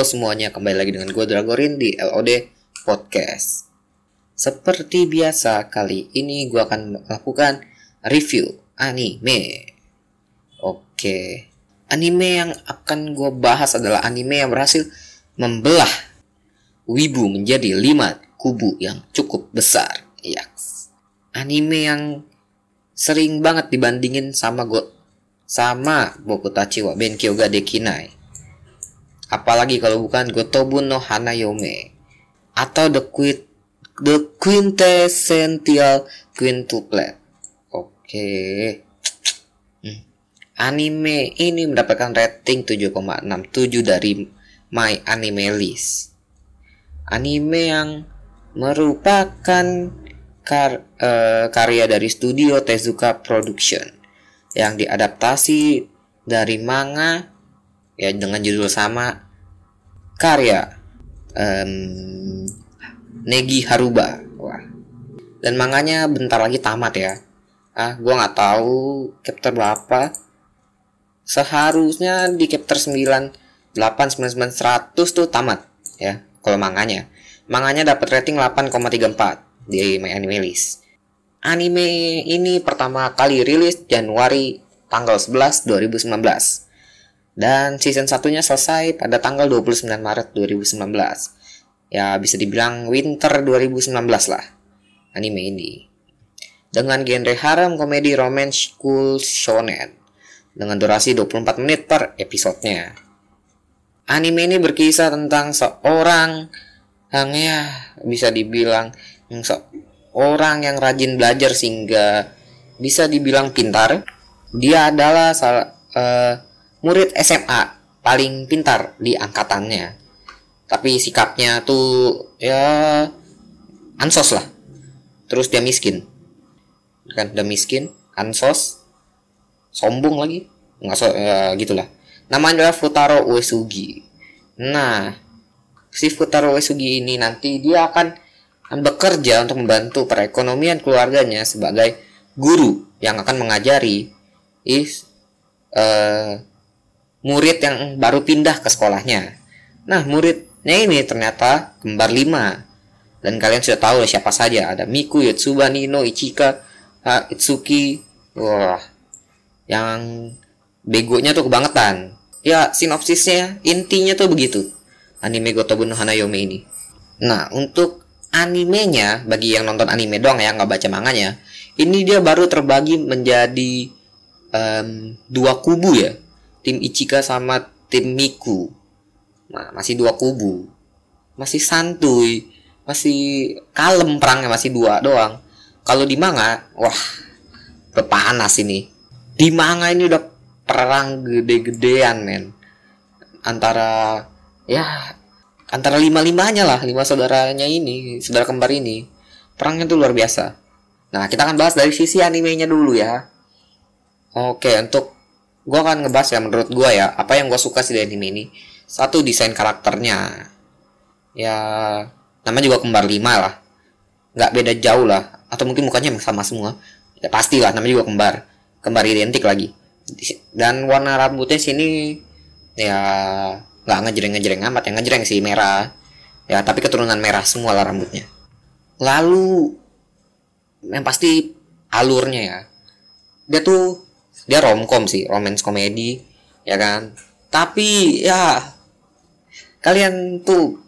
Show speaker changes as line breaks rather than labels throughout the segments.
Halo semuanya, kembali lagi dengan gue Dragorin di LOD Podcast. Seperti biasa, kali ini gue akan melakukan review anime. Oke, anime yang akan gue bahas adalah anime yang berhasil membelah wibu menjadi lima kubu yang cukup besar. Yaks. Anime yang sering banget dibandingin sama gue sama Boku Tachi wa Benkyo ga Dekinai apalagi kalau bukan Gotobun no Hanayome atau the quint the quintessential quintuplet. Oke. Okay. Hmm. Anime ini mendapatkan rating 7,67 dari My Anime List. Anime yang merupakan kar uh, karya dari studio Tezuka Production yang diadaptasi dari manga ya dengan judul sama karya um, Negi Haruba. Wah. Dan manganya bentar lagi tamat ya. Ah gue nggak tahu chapter berapa. Seharusnya di chapter 9 8 9 9 100 tuh tamat ya kalau manganya. Manganya dapat rating 8,34 di My Anime List. Anime ini pertama kali rilis Januari tanggal 11 2019 dan season satunya selesai pada tanggal 29 Maret 2019. Ya bisa dibilang winter 2019 lah anime ini. Dengan genre harem komedi romance cool shonen dengan durasi 24 menit per episodenya. Anime ini berkisah tentang seorang yang ya bisa dibilang seorang yang rajin belajar sehingga bisa dibilang pintar. Dia adalah salah uh, murid SMA paling pintar di angkatannya. Tapi sikapnya tuh ya ansos lah. Terus dia miskin. Kan udah miskin ansos sombong lagi. Nggak so ya, gitulah. Namanya adalah Futaro Uesugi. Nah si Futaro Uesugi ini nanti dia akan bekerja untuk membantu perekonomian keluarganya sebagai guru yang akan mengajari is uh, murid yang baru pindah ke sekolahnya. Nah, muridnya ini ternyata kembar lima. Dan kalian sudah tahu siapa saja. Ada Miku, Yotsuba, Nino, Ichika, ha, Itsuki. Wah, yang begonya tuh kebangetan. Ya, sinopsisnya, intinya tuh begitu. Anime Gotobu no Hanayome ini. Nah, untuk animenya, bagi yang nonton anime doang ya, nggak baca manganya, ini dia baru terbagi menjadi um, dua kubu ya tim Ichika sama tim Miku. Nah, masih dua kubu. Masih santuy. Masih kalem perangnya masih dua doang. Kalau di manga wah panas ini. Di manga ini udah perang gede-gedean men. Antara ya antara lima limanya lah lima saudaranya ini saudara kembar ini. Perangnya tuh luar biasa. Nah kita akan bahas dari sisi animenya dulu ya. Oke untuk gue akan ngebahas ya menurut gue ya apa yang gue suka sih dari anime ini. Satu desain karakternya. Ya namanya juga kembar lima lah. Nggak beda jauh lah. Atau mungkin mukanya sama semua. Ya pasti lah namanya juga kembar. Kembar identik lagi. Dan warna rambutnya sini ya nggak ngejreng ngejreng amat yang ngejreng sih merah. Ya tapi keturunan merah semua lah rambutnya. Lalu yang pasti alurnya ya. Dia tuh dia romcom sih romance komedi ya kan? Tapi ya kalian tuh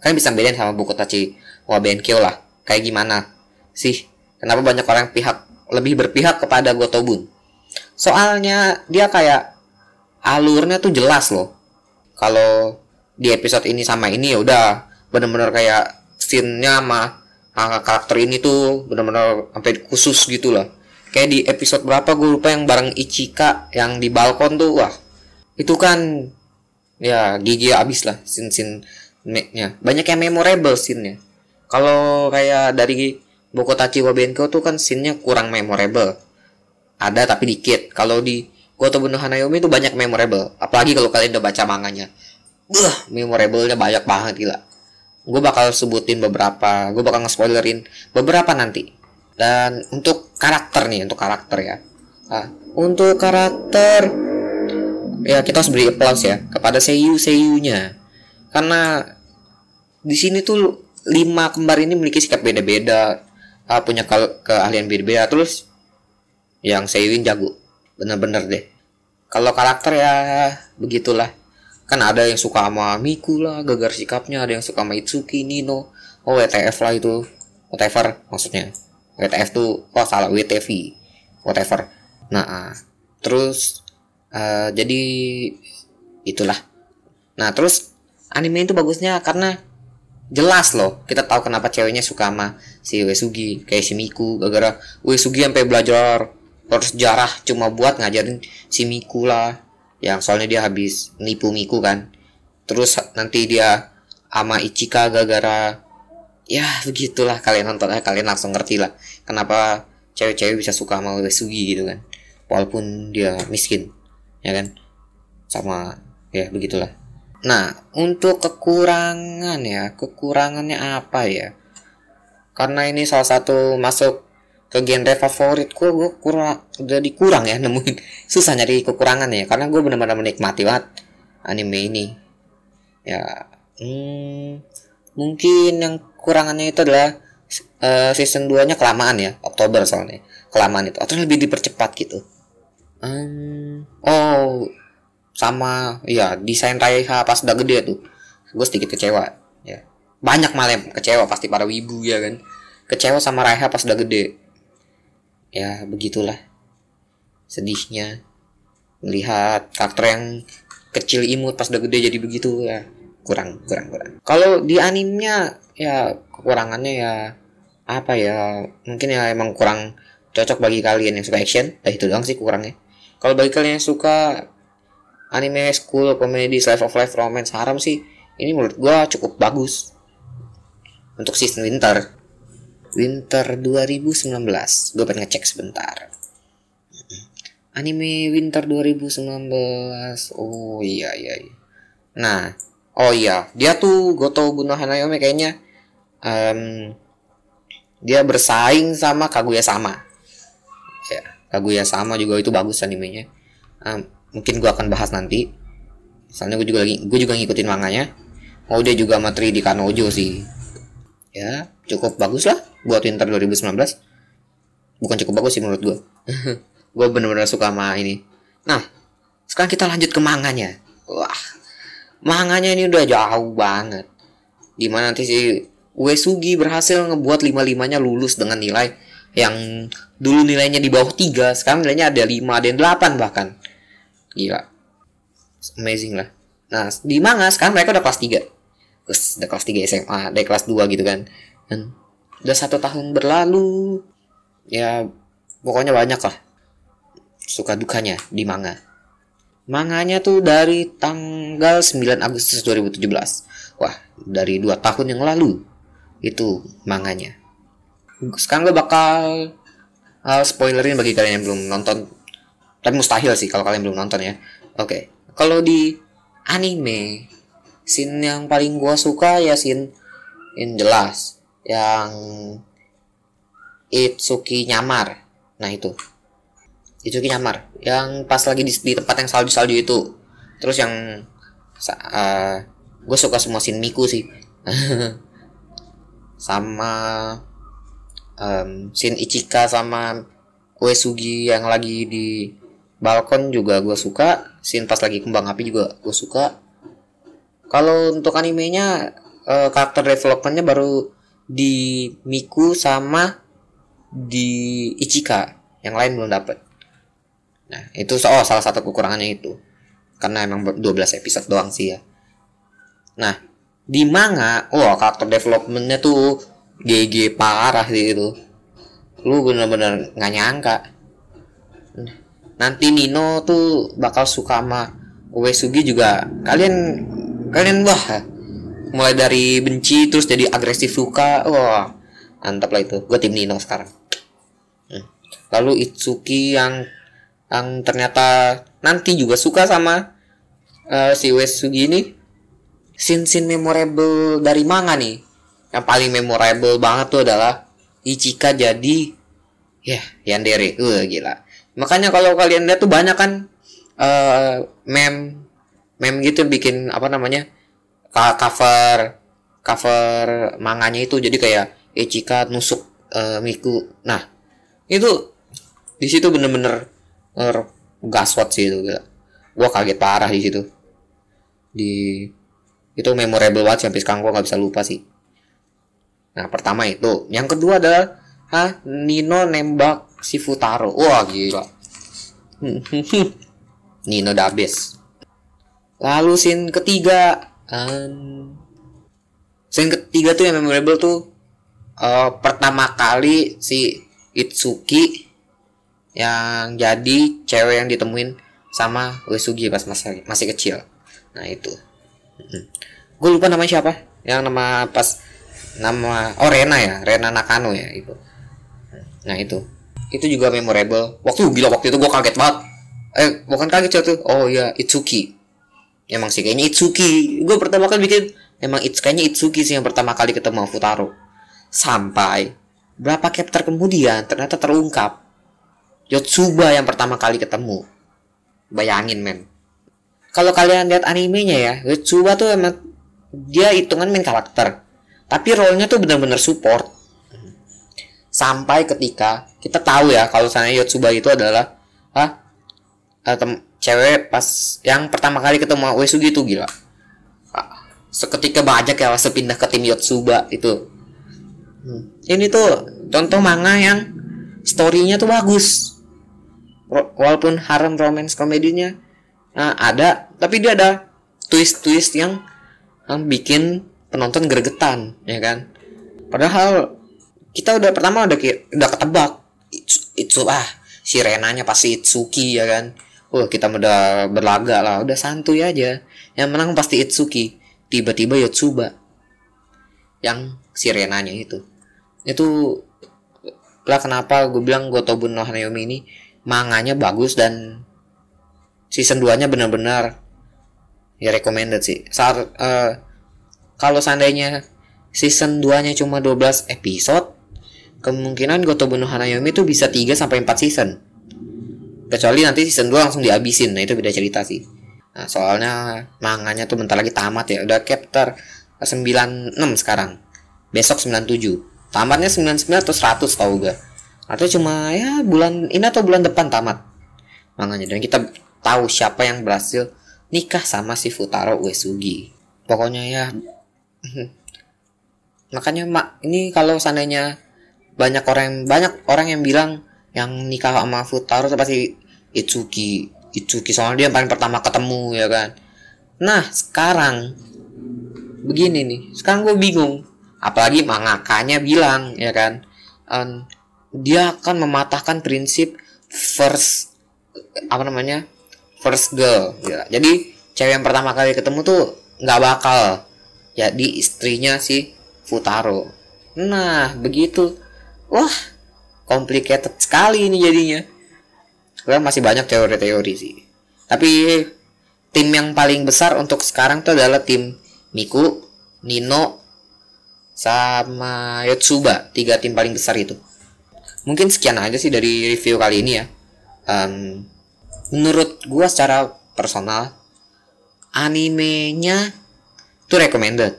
kalian bisa bedain sama buku Tachi Wabenkyo lah. Kayak gimana sih? Kenapa banyak orang pihak lebih berpihak kepada Gotobun? Soalnya dia kayak alurnya tuh jelas loh. Kalau di episode ini sama ini ya udah bener-bener kayak scene-nya sama karakter ini tuh bener-bener sampai khusus gitu lah kayak di episode berapa gue lupa yang bareng Ichika yang di balkon tuh wah. Itu kan ya gigi abis lah sin sin nya banyak yang memorable scene-nya. Kalau kayak dari Bokotachi Wabenko tuh kan scene-nya kurang memorable. Ada tapi dikit. Kalau di Goto Bunuh Hanayomi itu banyak memorable. Apalagi kalau kalian udah baca manganya. Wah, memorable-nya banyak banget gila. Gue bakal sebutin beberapa. Gue bakal nge-spoilerin beberapa nanti. Dan untuk karakter nih untuk karakter ya. Nah, untuk karakter ya kita harus beri applause ya kepada seiyu seiyunya karena di sini tuh lima kembar ini memiliki sikap beda-beda uh, punya ke keahlian beda-beda. Terus yang Seiwin jago bener-bener deh. Kalau karakter ya begitulah. Kan ada yang suka sama Miku lah gagar sikapnya ada yang suka sama Itsuki Nino oh WTF lah itu. Whatever maksudnya WTF tuh oh salah WTV whatever. Nah terus uh, jadi itulah. Nah terus anime itu bagusnya karena jelas loh kita tahu kenapa ceweknya suka sama si Wesugi kayak si Miku gara-gara Wesugi sampai belajar harus sejarah cuma buat ngajarin si Miku lah. Yang soalnya dia habis nipu Miku kan. Terus nanti dia ama Ichika gara-gara ya begitulah. Kalian nonton eh, kalian langsung ngerti lah kenapa cewek-cewek bisa suka sama Wesugi gitu kan. Walaupun dia miskin ya kan? Sama ya begitulah. Nah untuk kekurangan ya kekurangannya apa ya? Karena ini salah satu masuk ke genre favorit gue kurang jadi kurang ya nemuin. Susah nyari kekurangan ya karena gue benar-benar menikmati banget anime ini. Ya hmm, mungkin yang kurangannya itu adalah uh, season 2 nya kelamaan ya Oktober soalnya. Kelamaan itu. Atau lebih dipercepat gitu. Um, oh sama ya desain Raiha pas udah gede tuh. Gue sedikit kecewa ya. Banyak malah kecewa pasti para wibu ya kan. Kecewa sama Raiha pas udah gede. Ya begitulah. Sedihnya. Melihat karakter yang kecil imut pas udah gede jadi begitu ya kurang kurang kurang. Kalau di animenya ya kekurangannya ya apa ya mungkin ya emang kurang cocok bagi kalian yang suka action nah itu doang sih kurangnya. Kalau bagi kalian yang suka anime school comedy slice of life romance haram sih ini menurut gua cukup bagus. Untuk season winter. Winter 2019 gue pengen ngecek sebentar. Anime Winter 2019 oh iya iya, iya. nah oh iya dia tuh Goto Buno Hanayome kayaknya um, dia bersaing sama Kaguya sama. Ya Kaguya sama juga itu bagus animenya. Um, mungkin gue akan bahas nanti. Soalnya gue juga lagi gue juga ngikutin manganya. Oh dia juga materi di Kanojo sih. Ya cukup bagus lah buat Winter 2019 bukan cukup bagus sih menurut gue gue bener-bener suka sama ini. Nah sekarang kita lanjut ke manganya. Wah manganya ini udah jauh banget. Di mana nanti si Uesugi berhasil ngebuat lima limanya lulus dengan nilai yang dulu nilainya di bawah 3 sekarang nilainya ada 5 ada yang 8 bahkan. Gila. Amazing lah. Nah di manga sekarang mereka udah kelas 3 terus udah kelas 3 SMA dari kelas 2 gitu kan. Dan udah satu tahun berlalu. Ya pokoknya banyak lah suka dukanya di manga manganya tuh dari tanggal 9 Agustus 2017 wah dari dua tahun yang lalu itu manganya. Sekarang gue bakal uh, spoilerin bagi kalian yang belum nonton. Tapi mustahil sih kalau kalian belum nonton ya. Oke okay. kalau di anime scene yang paling gue suka ya scene yang jelas yang Itsuki nyamar. Nah itu Itsuki nyamar yang pas lagi di, di tempat yang salju-salju itu. Terus yang uh, eh, gue suka semua scene Miku sih. Sama um, scene Ichika sama Uesugi yang lagi di balkon juga gue suka. Scene pas lagi kembang api juga gue suka. Kalau untuk animenya uh, karakter developmentnya baru di Miku sama di Ichika. Yang lain belum dapat nah itu oh salah satu kekurangannya itu. Karena emang 12 episode doang sih ya. Nah di manga oh karakter developmentnya tuh GG parah sih itu. Lu bener-bener nggak nyangka. Nanti Nino tuh bakal suka sama Uesugi juga. Kalian kalian wah mulai dari benci terus jadi agresif suka. Wah mantap lah itu. Gue tim Nino sekarang. Hmm. lalu Itsuki yang yang ternyata nanti juga suka sama uh, si Wesugi ini. Sin sin memorable dari manga nih. Yang paling memorable banget tuh adalah Ichika jadi ya yeah, Yandere. Uh gila. Makanya kalau kalian lihat tuh banyak kan uh, mem mem gitu bikin apa namanya cover cover manganya itu. Jadi kayak Ichika nusuk uh, Miku. Nah itu di situ bener-bener uh, gaswat sih itu gila. gua kaget parah di situ. Di itu memorable banget sampai sekarang gua nggak bisa lupa sih. Nah pertama itu. Yang kedua adalah ah Nino nembak si Futaro. Wah gila. Nino Dabes lalu scene ketiga. Um, scene ketiga tuh yang memorable tuh uh, pertama kali si Itsuki yang jadi cewek yang ditemuin sama Uesugi pas masih masih kecil. Nah itu. Gue lupa namanya siapa. Yang nama pas nama oh Rena ya Rena Nakano ya itu. Nah itu. Itu juga memorable. Waktu gila waktu itu gue kaget banget. Eh bukan kaget tuh oh ya Itsuki. Emang sih kayaknya Itsuki. Gue pertama kali bikin emang It's kayaknya Itsuki sih yang pertama kali ketemu Futaro. Sampai berapa chapter kemudian ternyata terungkap Yotsuba yang pertama kali ketemu. Bayangin men. Kalau kalian lihat animenya ya Yotsuba tuh emang dia hitungan main karakter. Tapi role-nya tuh bener-bener support. Sampai ketika kita tahu ya kalau sana Yotsuba itu adalah ah tem cewek pas yang pertama kali ketemu Uesugi itu gila. Ah, seketika banyak ya pas pindah ke tim Yotsuba itu. Hmm. ini tuh contoh manga yang storynya tuh bagus walaupun harem romance komedinya nah, ada tapi dia ada twist-twist yang, yang bikin penonton gregetan ya kan? Padahal kita udah pertama udah udah ketebak itu, itu ah si Renanya pasti Itsuki ya kan? Oh kita udah berlaga lah udah santuy aja. Yang menang pasti Itsuki tiba-tiba Yotsuba yang si Renanya itu. Itu lah kenapa gue bilang Gotobun no Hanayomi ini manganya bagus dan season 2 nya benar-benar ya recommended sih. Saat uh, kalau seandainya season 2 nya cuma 12 episode kemungkinan Gotobu no Hanayomi itu bisa 3 sampai 4 season. Kecuali nanti season 2 langsung dihabisin nah itu beda cerita sih. Nah soalnya manganya tuh bentar lagi tamat ya udah chapter 96 sekarang. Besok 97 tamatnya 99 atau 100 tau gak atau cuma ya bulan ini atau bulan depan tamat. Manganya dan kita tahu siapa yang berhasil nikah sama si Futaro Uesugi. Pokoknya ya makanya mak ini kalau seandainya banyak orang banyak orang yang bilang yang nikah sama Futaro pasti Itsuki Itsuki soalnya dia yang paling pertama ketemu ya kan? Nah sekarang begini nih sekarang gue bingung. Apalagi mangakanya bilang ya kan dia akan mematahkan prinsip first apa namanya first girl ya. jadi cewek yang pertama kali ketemu tuh nggak bakal jadi istrinya si Futaro. Nah, begitu. Wah, complicated sekali ini jadinya. Karena masih banyak teori-teori sih. Tapi tim yang paling besar untuk sekarang tuh adalah tim Miku, Nino, sama Yotsuba. Tiga tim paling besar itu. Mungkin sekian aja sih dari review kali ini ya. Um, menurut gua secara personal, animenya itu recommended.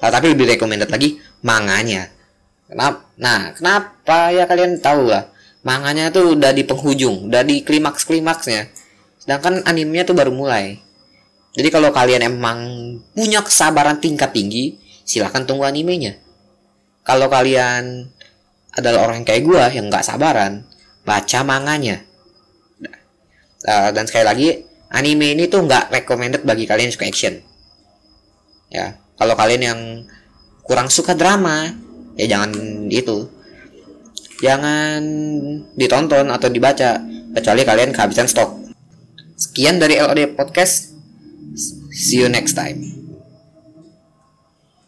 Nah, tapi lebih recommended lagi manganya. Kenapa nah kenapa ya kalian tahu lah manganya tuh udah di penghujung udah di klimaks klimaksnya sedangkan animenya tuh baru mulai. Jadi kalau kalian emang punya kesabaran tingkat tinggi silahkan tunggu animenya. Kalau kalian adalah orang kayak gue yang nggak sabaran baca manganya. Uh, dan sekali lagi anime ini tuh nggak recommended bagi kalian yang suka action. Ya kalau kalian yang kurang suka drama ya jangan itu. Jangan ditonton atau dibaca kecuali kalian kehabisan stok. Sekian dari LOD podcast. See you next time